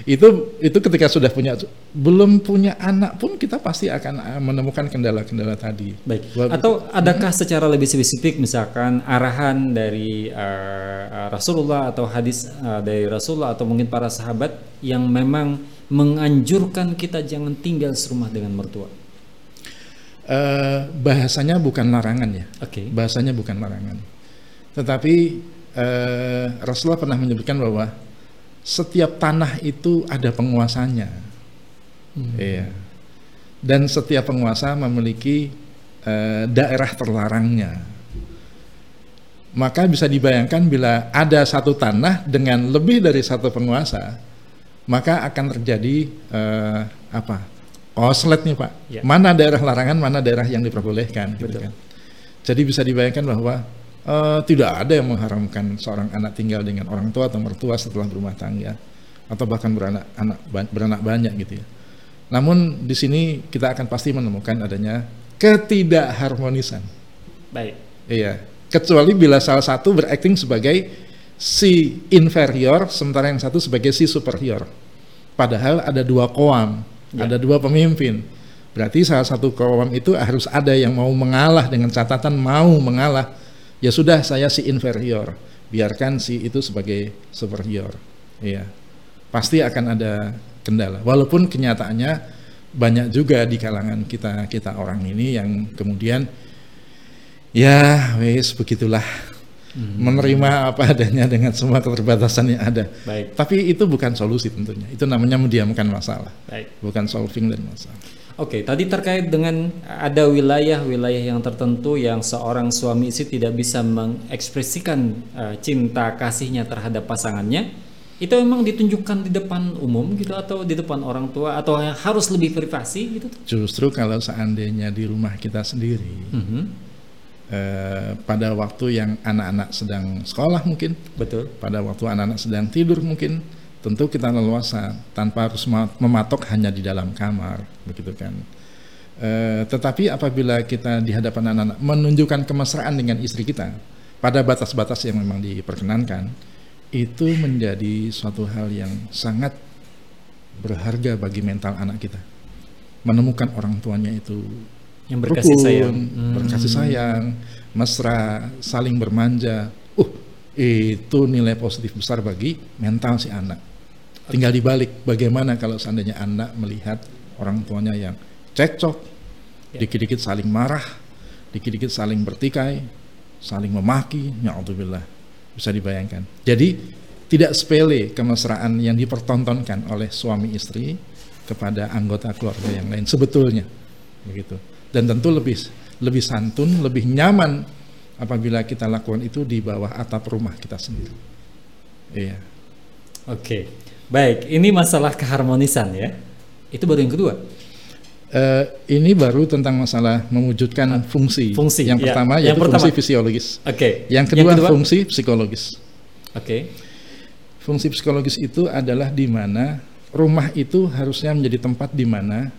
Itu itu ketika sudah punya belum punya anak pun kita pasti akan eh, menemukan kendala-kendala tadi. Baik. Atau adakah hmm. secara lebih spesifik misalkan arahan dari uh, Rasulullah atau hadis uh, dari Rasulullah atau mungkin para sahabat yang memang menganjurkan kita jangan tinggal serumah dengan mertua? Uh, bahasanya bukan larangan ya. Oke. Okay. Bahasanya bukan larangan. Tetapi uh, Rasulullah pernah menyebutkan bahwa setiap tanah itu ada penguasanya. Hmm. Iya. Dan setiap penguasa memiliki uh, daerah terlarangnya. Maka bisa dibayangkan bila ada satu tanah dengan lebih dari satu penguasa, maka akan terjadi uh, apa? Koslet nih pak. Ya. Mana daerah larangan, mana daerah yang diperbolehkan. Gitu kan. Jadi bisa dibayangkan bahwa uh, tidak ada yang mengharamkan seorang anak tinggal dengan orang tua atau mertua setelah berumah tangga atau bahkan beranak anak beranak banyak gitu ya. Namun di sini kita akan pasti menemukan adanya ketidakharmonisan. Baik. Iya. Kecuali bila salah satu berakting sebagai si inferior sementara yang satu sebagai si superior. Padahal ada dua koam, ya. ada dua pemimpin. Berarti salah satu koam itu harus ada yang mau mengalah dengan catatan mau mengalah ya sudah saya si inferior biarkan si itu sebagai superior iya pasti akan ada kendala walaupun kenyataannya banyak juga di kalangan kita kita orang ini yang kemudian ya wes begitulah hmm. menerima apa adanya dengan semua keterbatasan yang ada. Baik. Tapi itu bukan solusi tentunya. Itu namanya mendiamkan masalah. Baik. Bukan solving dan masalah. Oke, tadi terkait dengan ada wilayah-wilayah yang tertentu yang seorang suami istri tidak bisa mengekspresikan uh, cinta kasihnya terhadap pasangannya, itu memang ditunjukkan di depan umum gitu atau di depan orang tua atau harus lebih privasi gitu? Justru kalau seandainya di rumah kita sendiri, mm -hmm. uh, pada waktu yang anak-anak sedang sekolah mungkin, betul, pada waktu anak-anak sedang tidur mungkin tentu kita leluasa tanpa harus mematok hanya di dalam kamar begitu kan Uh, tetapi apabila kita di hadapan anak-anak menunjukkan kemesraan dengan istri kita pada batas-batas yang memang diperkenankan, itu menjadi suatu hal yang sangat berharga bagi mental anak kita. Menemukan orang tuanya itu yang berkasih rukun, sayang, hmm. berkasih sayang, mesra, saling bermanja. Uh, itu nilai positif besar bagi mental si anak. Tinggal dibalik, bagaimana kalau seandainya anak melihat orang tuanya yang cekcok, ya. dikit-dikit saling marah, dikit-dikit saling bertikai, saling memaki, ya Allah bisa dibayangkan. Jadi tidak sepele kemesraan yang dipertontonkan oleh suami istri kepada anggota keluarga yang lain sebetulnya. Begitu. Dan tentu lebih lebih santun lebih nyaman apabila kita lakukan itu di bawah atap rumah kita sendiri. Iya. Oke baik ini masalah keharmonisan ya itu baru yang kedua Uh, ini baru tentang masalah mewujudkan ah, fungsi. Fungsi. Yang ya. pertama yaitu yang pertama. fungsi fisiologis. Oke. Okay. Yang kedua, yang kedua fungsi psikologis. Oke. Okay. Fungsi psikologis itu adalah di mana rumah itu harusnya menjadi tempat di mana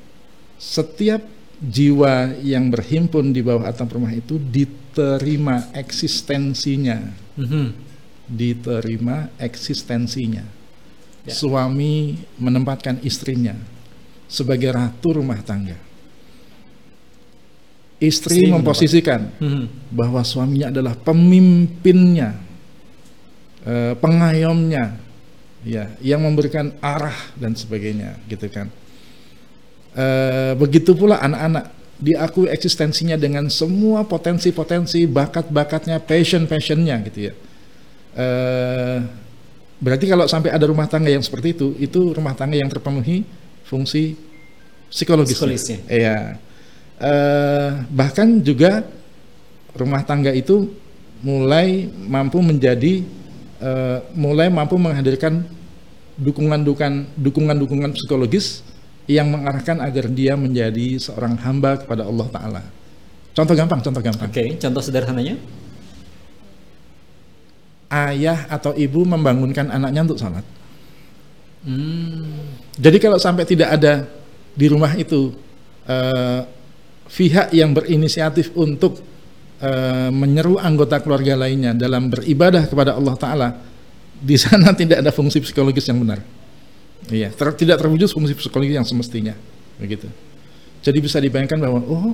setiap jiwa yang berhimpun di bawah atap rumah itu diterima eksistensinya. Mm -hmm. Diterima eksistensinya. Ya. Suami menempatkan istrinya sebagai ratu rumah tangga. Istri memposisikan mm-hmm. bahwa suaminya adalah pemimpinnya, eh, pengayomnya, ya, yang memberikan arah dan sebagainya, gitu kan. Eh, begitu pula anak-anak diakui eksistensinya dengan semua potensi-potensi, bakat-bakatnya, passion-passionnya, gitu ya. Eh, berarti kalau sampai ada rumah tangga yang seperti itu, itu rumah tangga yang terpenuhi fungsi psikologis. Psikologisnya. Iya. Uh, bahkan juga rumah tangga itu mulai mampu menjadi uh, mulai mampu menghadirkan dukungan-dukungan dukungan-dukungan psikologis yang mengarahkan agar dia menjadi seorang hamba kepada Allah Taala. Contoh gampang, contoh gampang. Oke, okay, contoh sederhananya. Ayah atau ibu membangunkan anaknya untuk salat. Hmm. Jadi kalau sampai tidak ada di rumah itu uh, pihak yang berinisiatif untuk uh, menyeru anggota keluarga lainnya dalam beribadah kepada Allah Taala, di sana tidak ada fungsi psikologis yang benar. Iya, ter tidak terwujud fungsi psikologis yang semestinya, begitu. Jadi bisa dibayangkan bahwa oh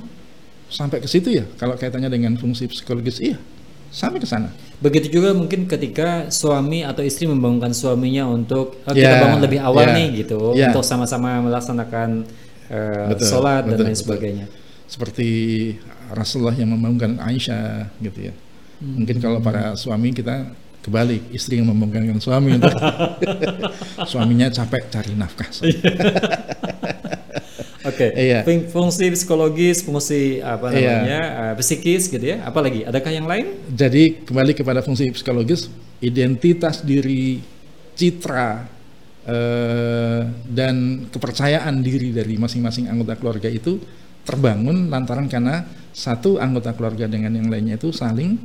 sampai ke situ ya kalau kaitannya dengan fungsi psikologis, iya sampai ke sana. Begitu juga mungkin ketika suami atau istri membangunkan suaminya untuk oh, kita bangun lebih awal yeah, nih gitu yeah. untuk sama-sama melaksanakan uh, betul, sholat betul, dan lain betul. sebagainya. Seperti Rasulullah yang membangunkan Aisyah gitu ya. Hmm. Mungkin kalau para suami kita kebalik istri yang membangunkan suami untuk suaminya capek cari nafkah. Oke. Okay. Iya. Fungsi psikologis, fungsi apa iya. namanya iya. uh, psikis gitu ya. Apalagi? Adakah yang lain? Jadi kembali kepada fungsi psikologis, identitas diri, citra uh, dan kepercayaan diri dari masing-masing anggota keluarga itu terbangun lantaran karena satu anggota keluarga dengan yang lainnya itu saling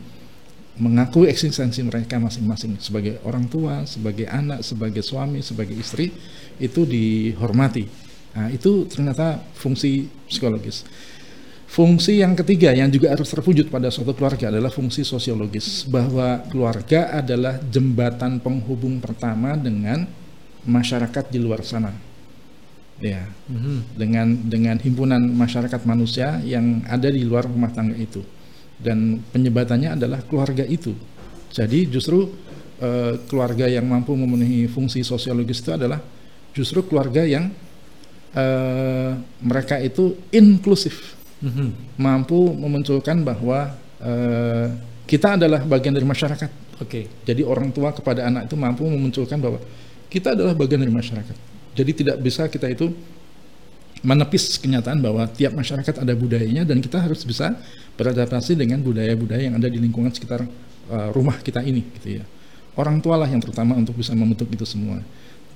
mengakui eksistensi mereka masing-masing sebagai orang tua, sebagai anak, sebagai suami, sebagai istri itu dihormati Nah, itu ternyata fungsi psikologis. Fungsi yang ketiga yang juga harus terwujud pada suatu keluarga adalah fungsi sosiologis bahwa keluarga adalah jembatan penghubung pertama dengan masyarakat di luar sana. Ya, mm-hmm. dengan dengan himpunan masyarakat manusia yang ada di luar rumah tangga itu dan penyebatannya adalah keluarga itu. Jadi justru uh, keluarga yang mampu memenuhi fungsi sosiologis itu adalah justru keluarga yang uh, mereka itu inklusif, mm-hmm. mampu memunculkan bahwa uh, kita adalah bagian dari masyarakat. Oke. Okay. Jadi orang tua kepada anak itu mampu memunculkan bahwa kita adalah bagian dari masyarakat. Jadi tidak bisa kita itu menepis kenyataan bahwa tiap masyarakat ada budayanya dan kita harus bisa beradaptasi dengan budaya-budaya yang ada di lingkungan sekitar uh, rumah kita ini gitu ya. Orang tua lah yang terutama untuk bisa membentuk itu semua.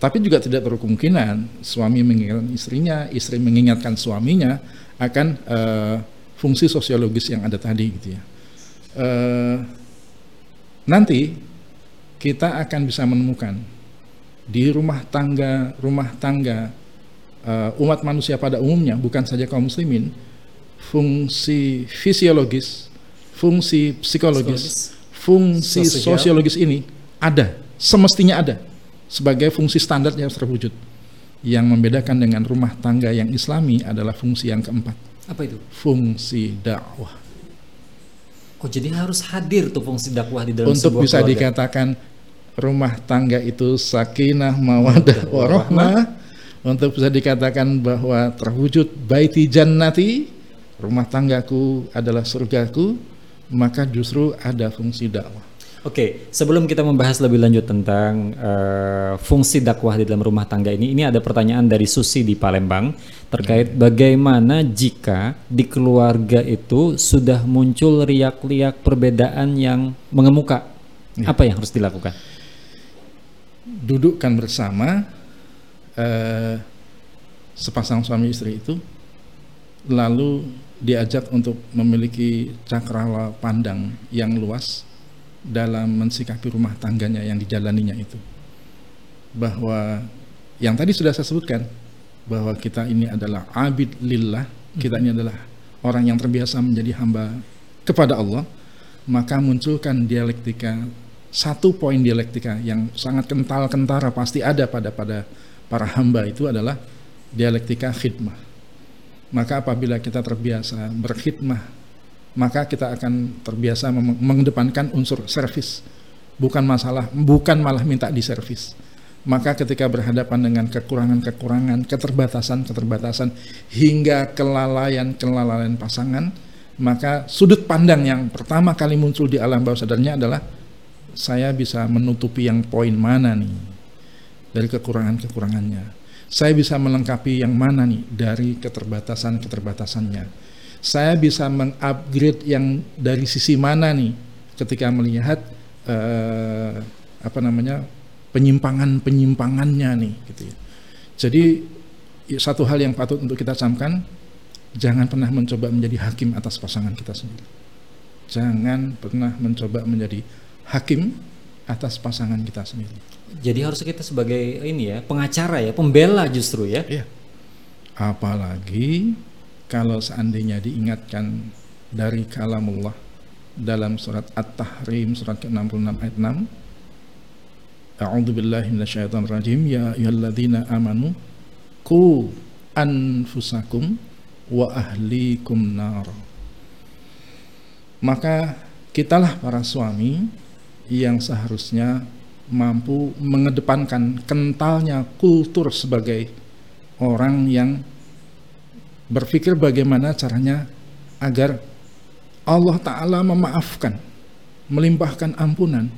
Tapi juga tidak terkemungkinan suami mengingatkan istrinya, istri mengingatkan suaminya akan uh, fungsi sosiologis yang ada tadi gitu ya. Uh, nanti kita akan bisa menemukan di rumah tangga rumah tangga uh, umat manusia pada umumnya bukan saja kaum muslimin fungsi fisiologis, fungsi psikologis, fungsi sosiologis ini ada, semestinya ada sebagai fungsi standar yang terwujud. Yang membedakan dengan rumah tangga yang islami adalah fungsi yang keempat, Apa itu? fungsi dakwah. Oh jadi harus hadir tuh fungsi dakwah di dalam Untuk sebuah bisa keluarga. dikatakan rumah tangga itu sakinah mawadah warahmah, untuk bisa dikatakan bahwa terwujud baiti jannati, rumah tanggaku adalah surgaku, maka justru ada fungsi dakwah. Oke, sebelum kita membahas lebih lanjut tentang eh, fungsi dakwah di dalam rumah tangga ini, ini ada pertanyaan dari Susi di Palembang terkait bagaimana jika di keluarga itu sudah muncul riak-riak perbedaan yang mengemuka, apa yang harus dilakukan? Dudukkan bersama eh, sepasang suami istri itu, lalu diajak untuk memiliki cakrawala pandang yang luas dalam mensikapi rumah tangganya yang dijalaninya itu. Bahwa yang tadi sudah saya sebutkan bahwa kita ini adalah abid lillah, kita ini adalah orang yang terbiasa menjadi hamba kepada Allah, maka munculkan dialektika satu poin dialektika yang sangat kental kentara pasti ada pada pada para hamba itu adalah dialektika khidmah. Maka apabila kita terbiasa berkhidmah maka kita akan terbiasa mengedepankan unsur servis. Bukan masalah bukan malah minta diservis. Maka ketika berhadapan dengan kekurangan-kekurangan keterbatasan-keterbatasan hingga kelalaian-kelalaian pasangan maka sudut pandang yang pertama kali muncul di alam bawah sadarnya adalah saya bisa menutupi yang poin mana nih dari kekurangan-kekurangannya? Saya bisa melengkapi yang mana nih dari keterbatasan-keterbatasannya saya bisa mengupgrade yang dari sisi mana nih ketika melihat eh, apa namanya penyimpangan penyimpangannya nih gitu ya. Jadi ya, satu hal yang patut untuk kita camkan jangan pernah mencoba menjadi hakim atas pasangan kita sendiri. Jangan pernah mencoba menjadi hakim atas pasangan kita sendiri. Jadi harus kita sebagai ini ya pengacara ya, pembela justru ya. Iya. Apalagi kalau seandainya diingatkan dari kalamullah dalam surat At-Tahrim surat ke-66 ayat 6 A'udzu billahi minasyaitonir rajim ya ayyuhalladzina amanu qu anfusakum wa ahlikum nar. Maka kitalah para suami yang seharusnya mampu mengedepankan kentalnya kultur sebagai orang yang berpikir bagaimana caranya agar Allah Ta'ala memaafkan, melimpahkan ampunan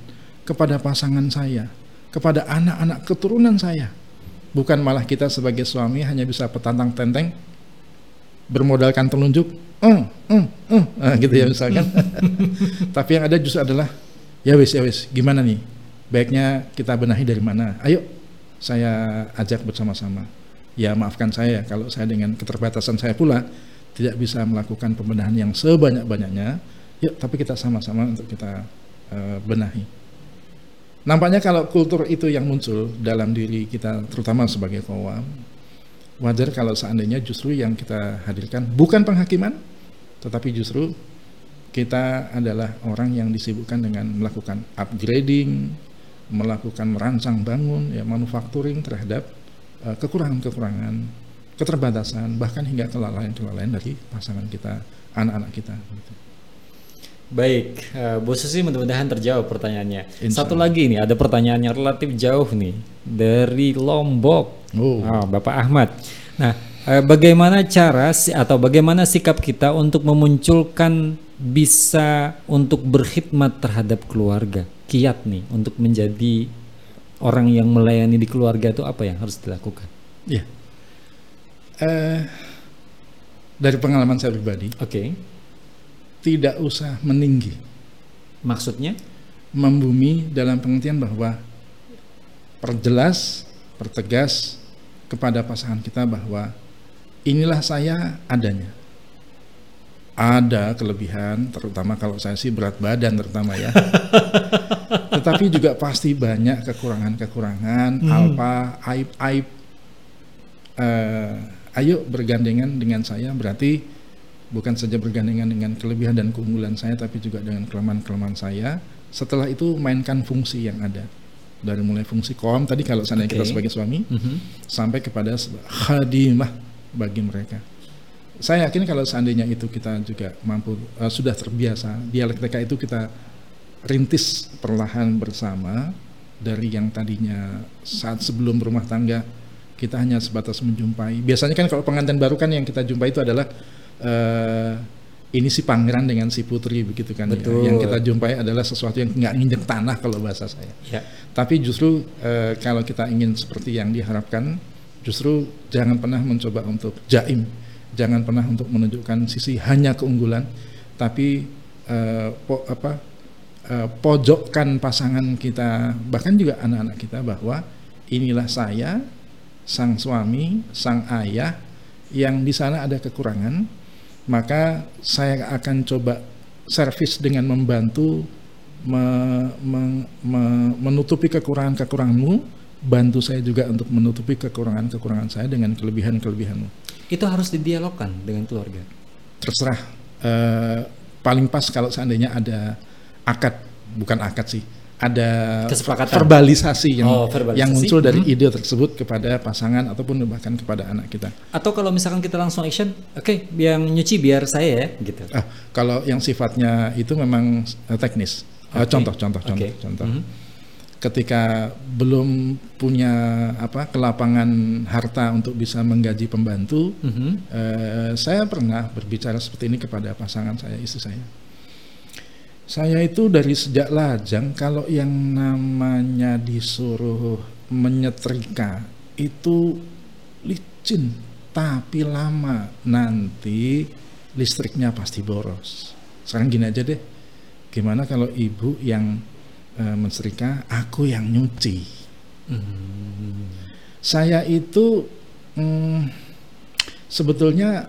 kepada pasangan saya, kepada anak-anak keturunan saya. Bukan malah kita sebagai suami hanya bisa petantang tenteng, bermodalkan telunjuk, eh, eh, eh, nah, gitu ya misalkan. Tapi yang ada justru adalah, ya wis, ya wis, gimana nih? Baiknya kita benahi dari mana? Ayo, saya ajak bersama-sama ya maafkan saya. Kalau saya dengan keterbatasan saya pula tidak bisa melakukan pembenahan yang sebanyak-banyaknya. Yuk tapi kita sama-sama untuk kita uh, benahi. Nampaknya kalau kultur itu yang muncul dalam diri kita terutama sebagai kaum wajar kalau seandainya justru yang kita hadirkan bukan penghakiman tetapi justru kita adalah orang yang disibukkan dengan melakukan upgrading melakukan merancang bangun ya manufacturing terhadap kekurangan-kekurangan, keterbatasan, bahkan hingga kelalaian-kelalaian dari pasangan kita, anak-anak kita. Gitu. Baik, uh, Bu Susi mudah-mudahan terjawab pertanyaannya. Insya Satu lagi nih, ada pertanyaan yang relatif jauh nih dari Lombok, Oh. Ah, Bapak Ahmad. Nah, eh, bagaimana cara atau bagaimana sikap kita untuk memunculkan bisa untuk berkhidmat terhadap keluarga, kiat nih untuk menjadi orang yang melayani di keluarga itu apa yang harus dilakukan? Ya. Eh, dari pengalaman saya pribadi, Oke, tidak usah meninggi, maksudnya? membumi dalam pengertian bahwa perjelas, pertegas kepada pasangan kita bahwa inilah saya adanya. Ada kelebihan, terutama kalau saya sih berat badan terutama ya. Tetapi juga pasti banyak kekurangan-kekurangan, alpa, aib-aib. Eh, ayo bergandengan dengan saya berarti bukan saja bergandengan dengan kelebihan dan keunggulan saya tapi juga dengan kelemahan-kelemahan saya setelah itu mainkan fungsi yang ada dari mulai fungsi kaum tadi kalau seandainya okay. kita sebagai suami mm -hmm. sampai kepada khadimah bagi mereka saya yakin kalau seandainya itu kita juga mampu uh, sudah terbiasa dialektika itu kita rintis perlahan bersama dari yang tadinya saat sebelum berumah tangga kita hanya sebatas menjumpai biasanya kan kalau pengantin baru kan yang kita jumpai itu adalah uh, ini si pangeran dengan si putri begitu kan ya. Betul. Ya. yang kita jumpai adalah sesuatu yang nggak nginjek tanah kalau bahasa saya. Ya. Tapi justru uh, kalau kita ingin seperti yang diharapkan, justru jangan pernah mencoba untuk jaim, jangan pernah untuk menunjukkan sisi hanya keunggulan, tapi uh, po, apa uh, pojokkan pasangan kita, bahkan juga anak-anak kita bahwa inilah saya, sang suami, sang ayah yang di sana ada kekurangan maka saya akan coba servis dengan membantu me, me, me, menutupi kekurangan-kekuranganmu, bantu saya juga untuk menutupi kekurangan-kekurangan saya dengan kelebihan-kelebihanmu. Itu harus didialogkan dengan keluarga. Terserah. Uh, paling pas kalau seandainya ada akad, bukan akad sih, ada verbalisasi yang oh, verbalisasi. yang muncul dari hmm. ide tersebut kepada pasangan ataupun bahkan kepada anak kita. Atau kalau misalkan kita langsung action, oke, okay, yang nyuci biar saya ya, gitu. Ah, kalau yang sifatnya itu memang uh, teknis. Okay. Uh, contoh, contoh, contoh, okay. contoh. Mm -hmm. Ketika belum punya apa kelapangan harta untuk bisa menggaji pembantu, mm -hmm. uh, saya pernah berbicara seperti ini kepada pasangan saya, istri saya saya itu dari sejak lajang kalau yang namanya disuruh menyetrika itu licin tapi lama nanti listriknya pasti boros. Sekarang gini aja deh, gimana kalau ibu yang e, mensetrika, aku yang nyuci. Hmm. Saya itu hmm, sebetulnya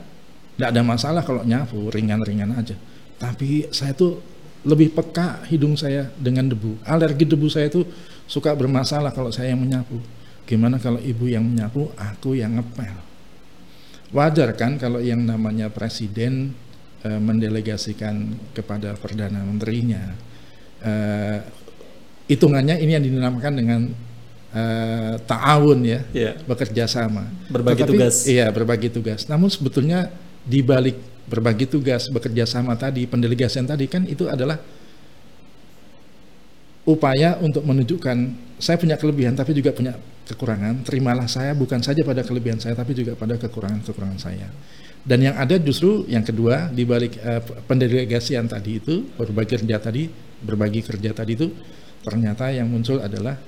tidak ada masalah kalau nyapu ringan-ringan aja. Tapi saya tuh lebih peka hidung saya dengan debu. Alergi debu saya itu suka bermasalah kalau saya yang menyapu. Gimana kalau ibu yang menyapu, aku yang ngepel. Wajar kan kalau yang namanya presiden e, mendelegasikan kepada perdana menterinya. E, hitungannya ini yang dinamakan dengan e, ta'awun ya, yeah. bekerja sama. Berbagi Tetapi, tugas. Iya, berbagi tugas. Namun sebetulnya di balik berbagi tugas, bekerja sama tadi, pendelegasian tadi kan itu adalah upaya untuk menunjukkan saya punya kelebihan tapi juga punya kekurangan. Terimalah saya bukan saja pada kelebihan saya tapi juga pada kekurangan-kekurangan saya. Dan yang ada justru yang kedua di balik uh, pendelegasian tadi itu, berbagi kerja tadi, berbagi kerja tadi itu ternyata yang muncul adalah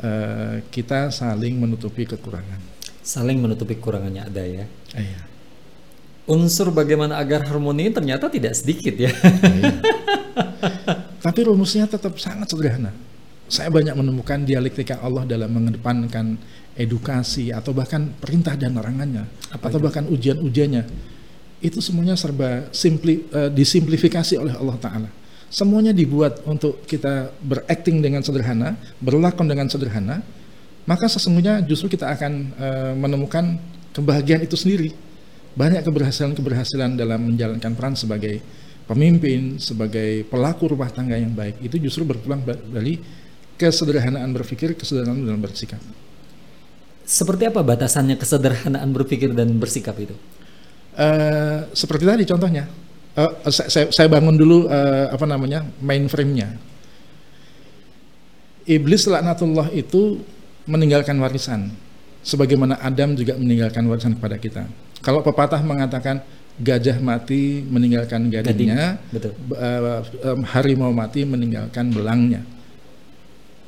uh, kita saling menutupi kekurangan. Saling menutupi kekurangannya ada ya. Iya unsur bagaimana agar harmoni ternyata tidak sedikit ya. Iya. Tapi rumusnya tetap sangat sederhana. Saya banyak menemukan dialektika Allah dalam mengedepankan edukasi atau bahkan perintah dan larangannya Apa atau itu? bahkan ujian-ujiannya. Itu semuanya serba simpli, uh, disimplifikasi oleh Allah Taala. Semuanya dibuat untuk kita berakting dengan sederhana, berlakon dengan sederhana, maka sesungguhnya justru kita akan uh, menemukan kebahagiaan itu sendiri banyak keberhasilan-keberhasilan dalam menjalankan peran sebagai pemimpin, sebagai pelaku rumah tangga yang baik itu justru berpulang dari kesederhanaan berpikir, kesederhanaan dalam bersikap. Seperti apa batasannya kesederhanaan berpikir dan bersikap itu? Uh, seperti tadi contohnya, uh, saya, saya bangun dulu uh, apa namanya mainframe-nya. Iblis laknatullah itu meninggalkan warisan, sebagaimana Adam juga meninggalkan warisan kepada kita kalau pepatah mengatakan gajah mati meninggalkan gadingnya, Betul. Uh, um, harimau mati meninggalkan belangnya.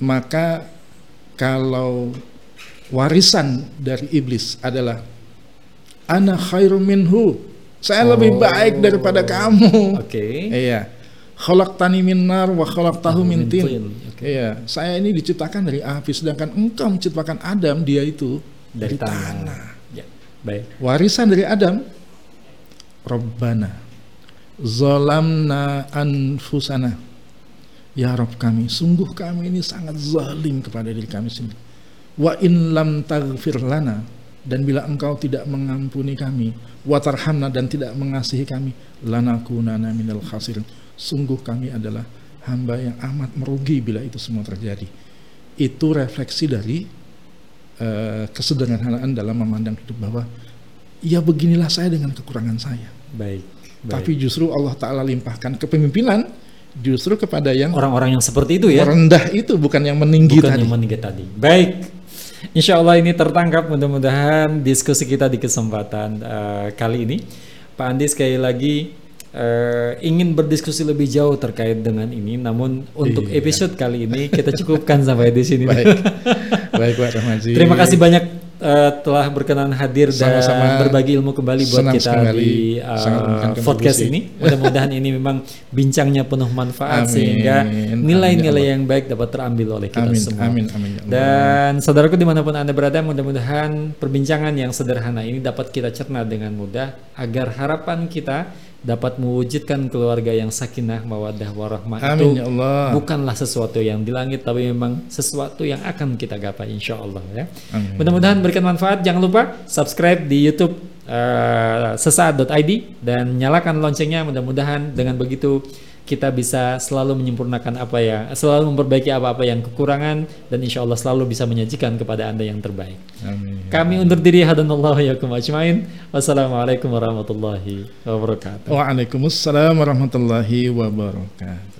Maka kalau warisan dari iblis adalah ana khairum minhu. Saya oh. lebih baik daripada kamu. Oke. Okay. Iya. Khalaqtani min nar wa khalaqtahu min tin. Okay. Iya, saya ini diciptakan dari api sedangkan engkau menciptakan Adam dia itu dari, dari tanah. tanah. Baik. Warisan dari Adam. Rabbana zalamna anfusana. Ya Rabb kami, sungguh kami ini sangat zalim kepada diri kami sendiri. Wa in lam taghfir lana dan bila engkau tidak mengampuni kami watarhamna dan tidak mengasihi kami lanakunana minal khasirin. Sungguh kami adalah hamba yang amat merugi bila itu semua terjadi. Itu refleksi dari uh, kesederhanaan dalam memandang hidup bahwa ya beginilah saya dengan kekurangan saya. Baik, baik. tapi justru Allah Ta'ala limpahkan kepemimpinan justru kepada yang orang-orang yang seperti itu ya. Rendah itu bukan yang meninggi bukan tadi. yang meninggi tadi. Baik Insya Allah ini tertangkap mudah-mudahan diskusi kita di kesempatan uh, kali ini. Pak Andi sekali lagi uh, ingin berdiskusi lebih jauh terkait dengan ini, namun untuk iya. episode kali ini kita cukupkan sampai di sini. Baik, baik Pak Rahmaji. Terima kasih banyak uh, telah berkenan hadir Sama-sama dan berbagi ilmu kembali buat kita sekali. di uh, podcast ini. Mudah-mudahan ini memang bincangnya penuh manfaat amin. sehingga nilai-nilai ya yang baik dapat terambil oleh kita amin. semua. Amin. Amin. Ya dan saudaraku di mana pun anda berada, mudah-mudahan perbincangan yang sederhana ini dapat kita cerna dengan mudah agar harapan kita dapat mewujudkan keluarga yang sakinah mawaddah warahmah itu ya Allah. bukanlah sesuatu yang di langit tapi memang sesuatu yang akan kita gapai insya Allah ya. Mudah-mudahan berikan manfaat. Jangan lupa subscribe di YouTube uh, sesaat.id dan nyalakan loncengnya. Mudah-mudahan dengan begitu kita bisa selalu menyempurnakan apa ya, selalu memperbaiki apa-apa yang kekurangan dan insya Allah selalu bisa menyajikan kepada anda yang terbaik. Amin. Kami undur diri hadanallahu yakum ajmain. Wassalamualaikum warahmatullahi wabarakatuh. Waalaikumsalam warahmatullahi wabarakatuh.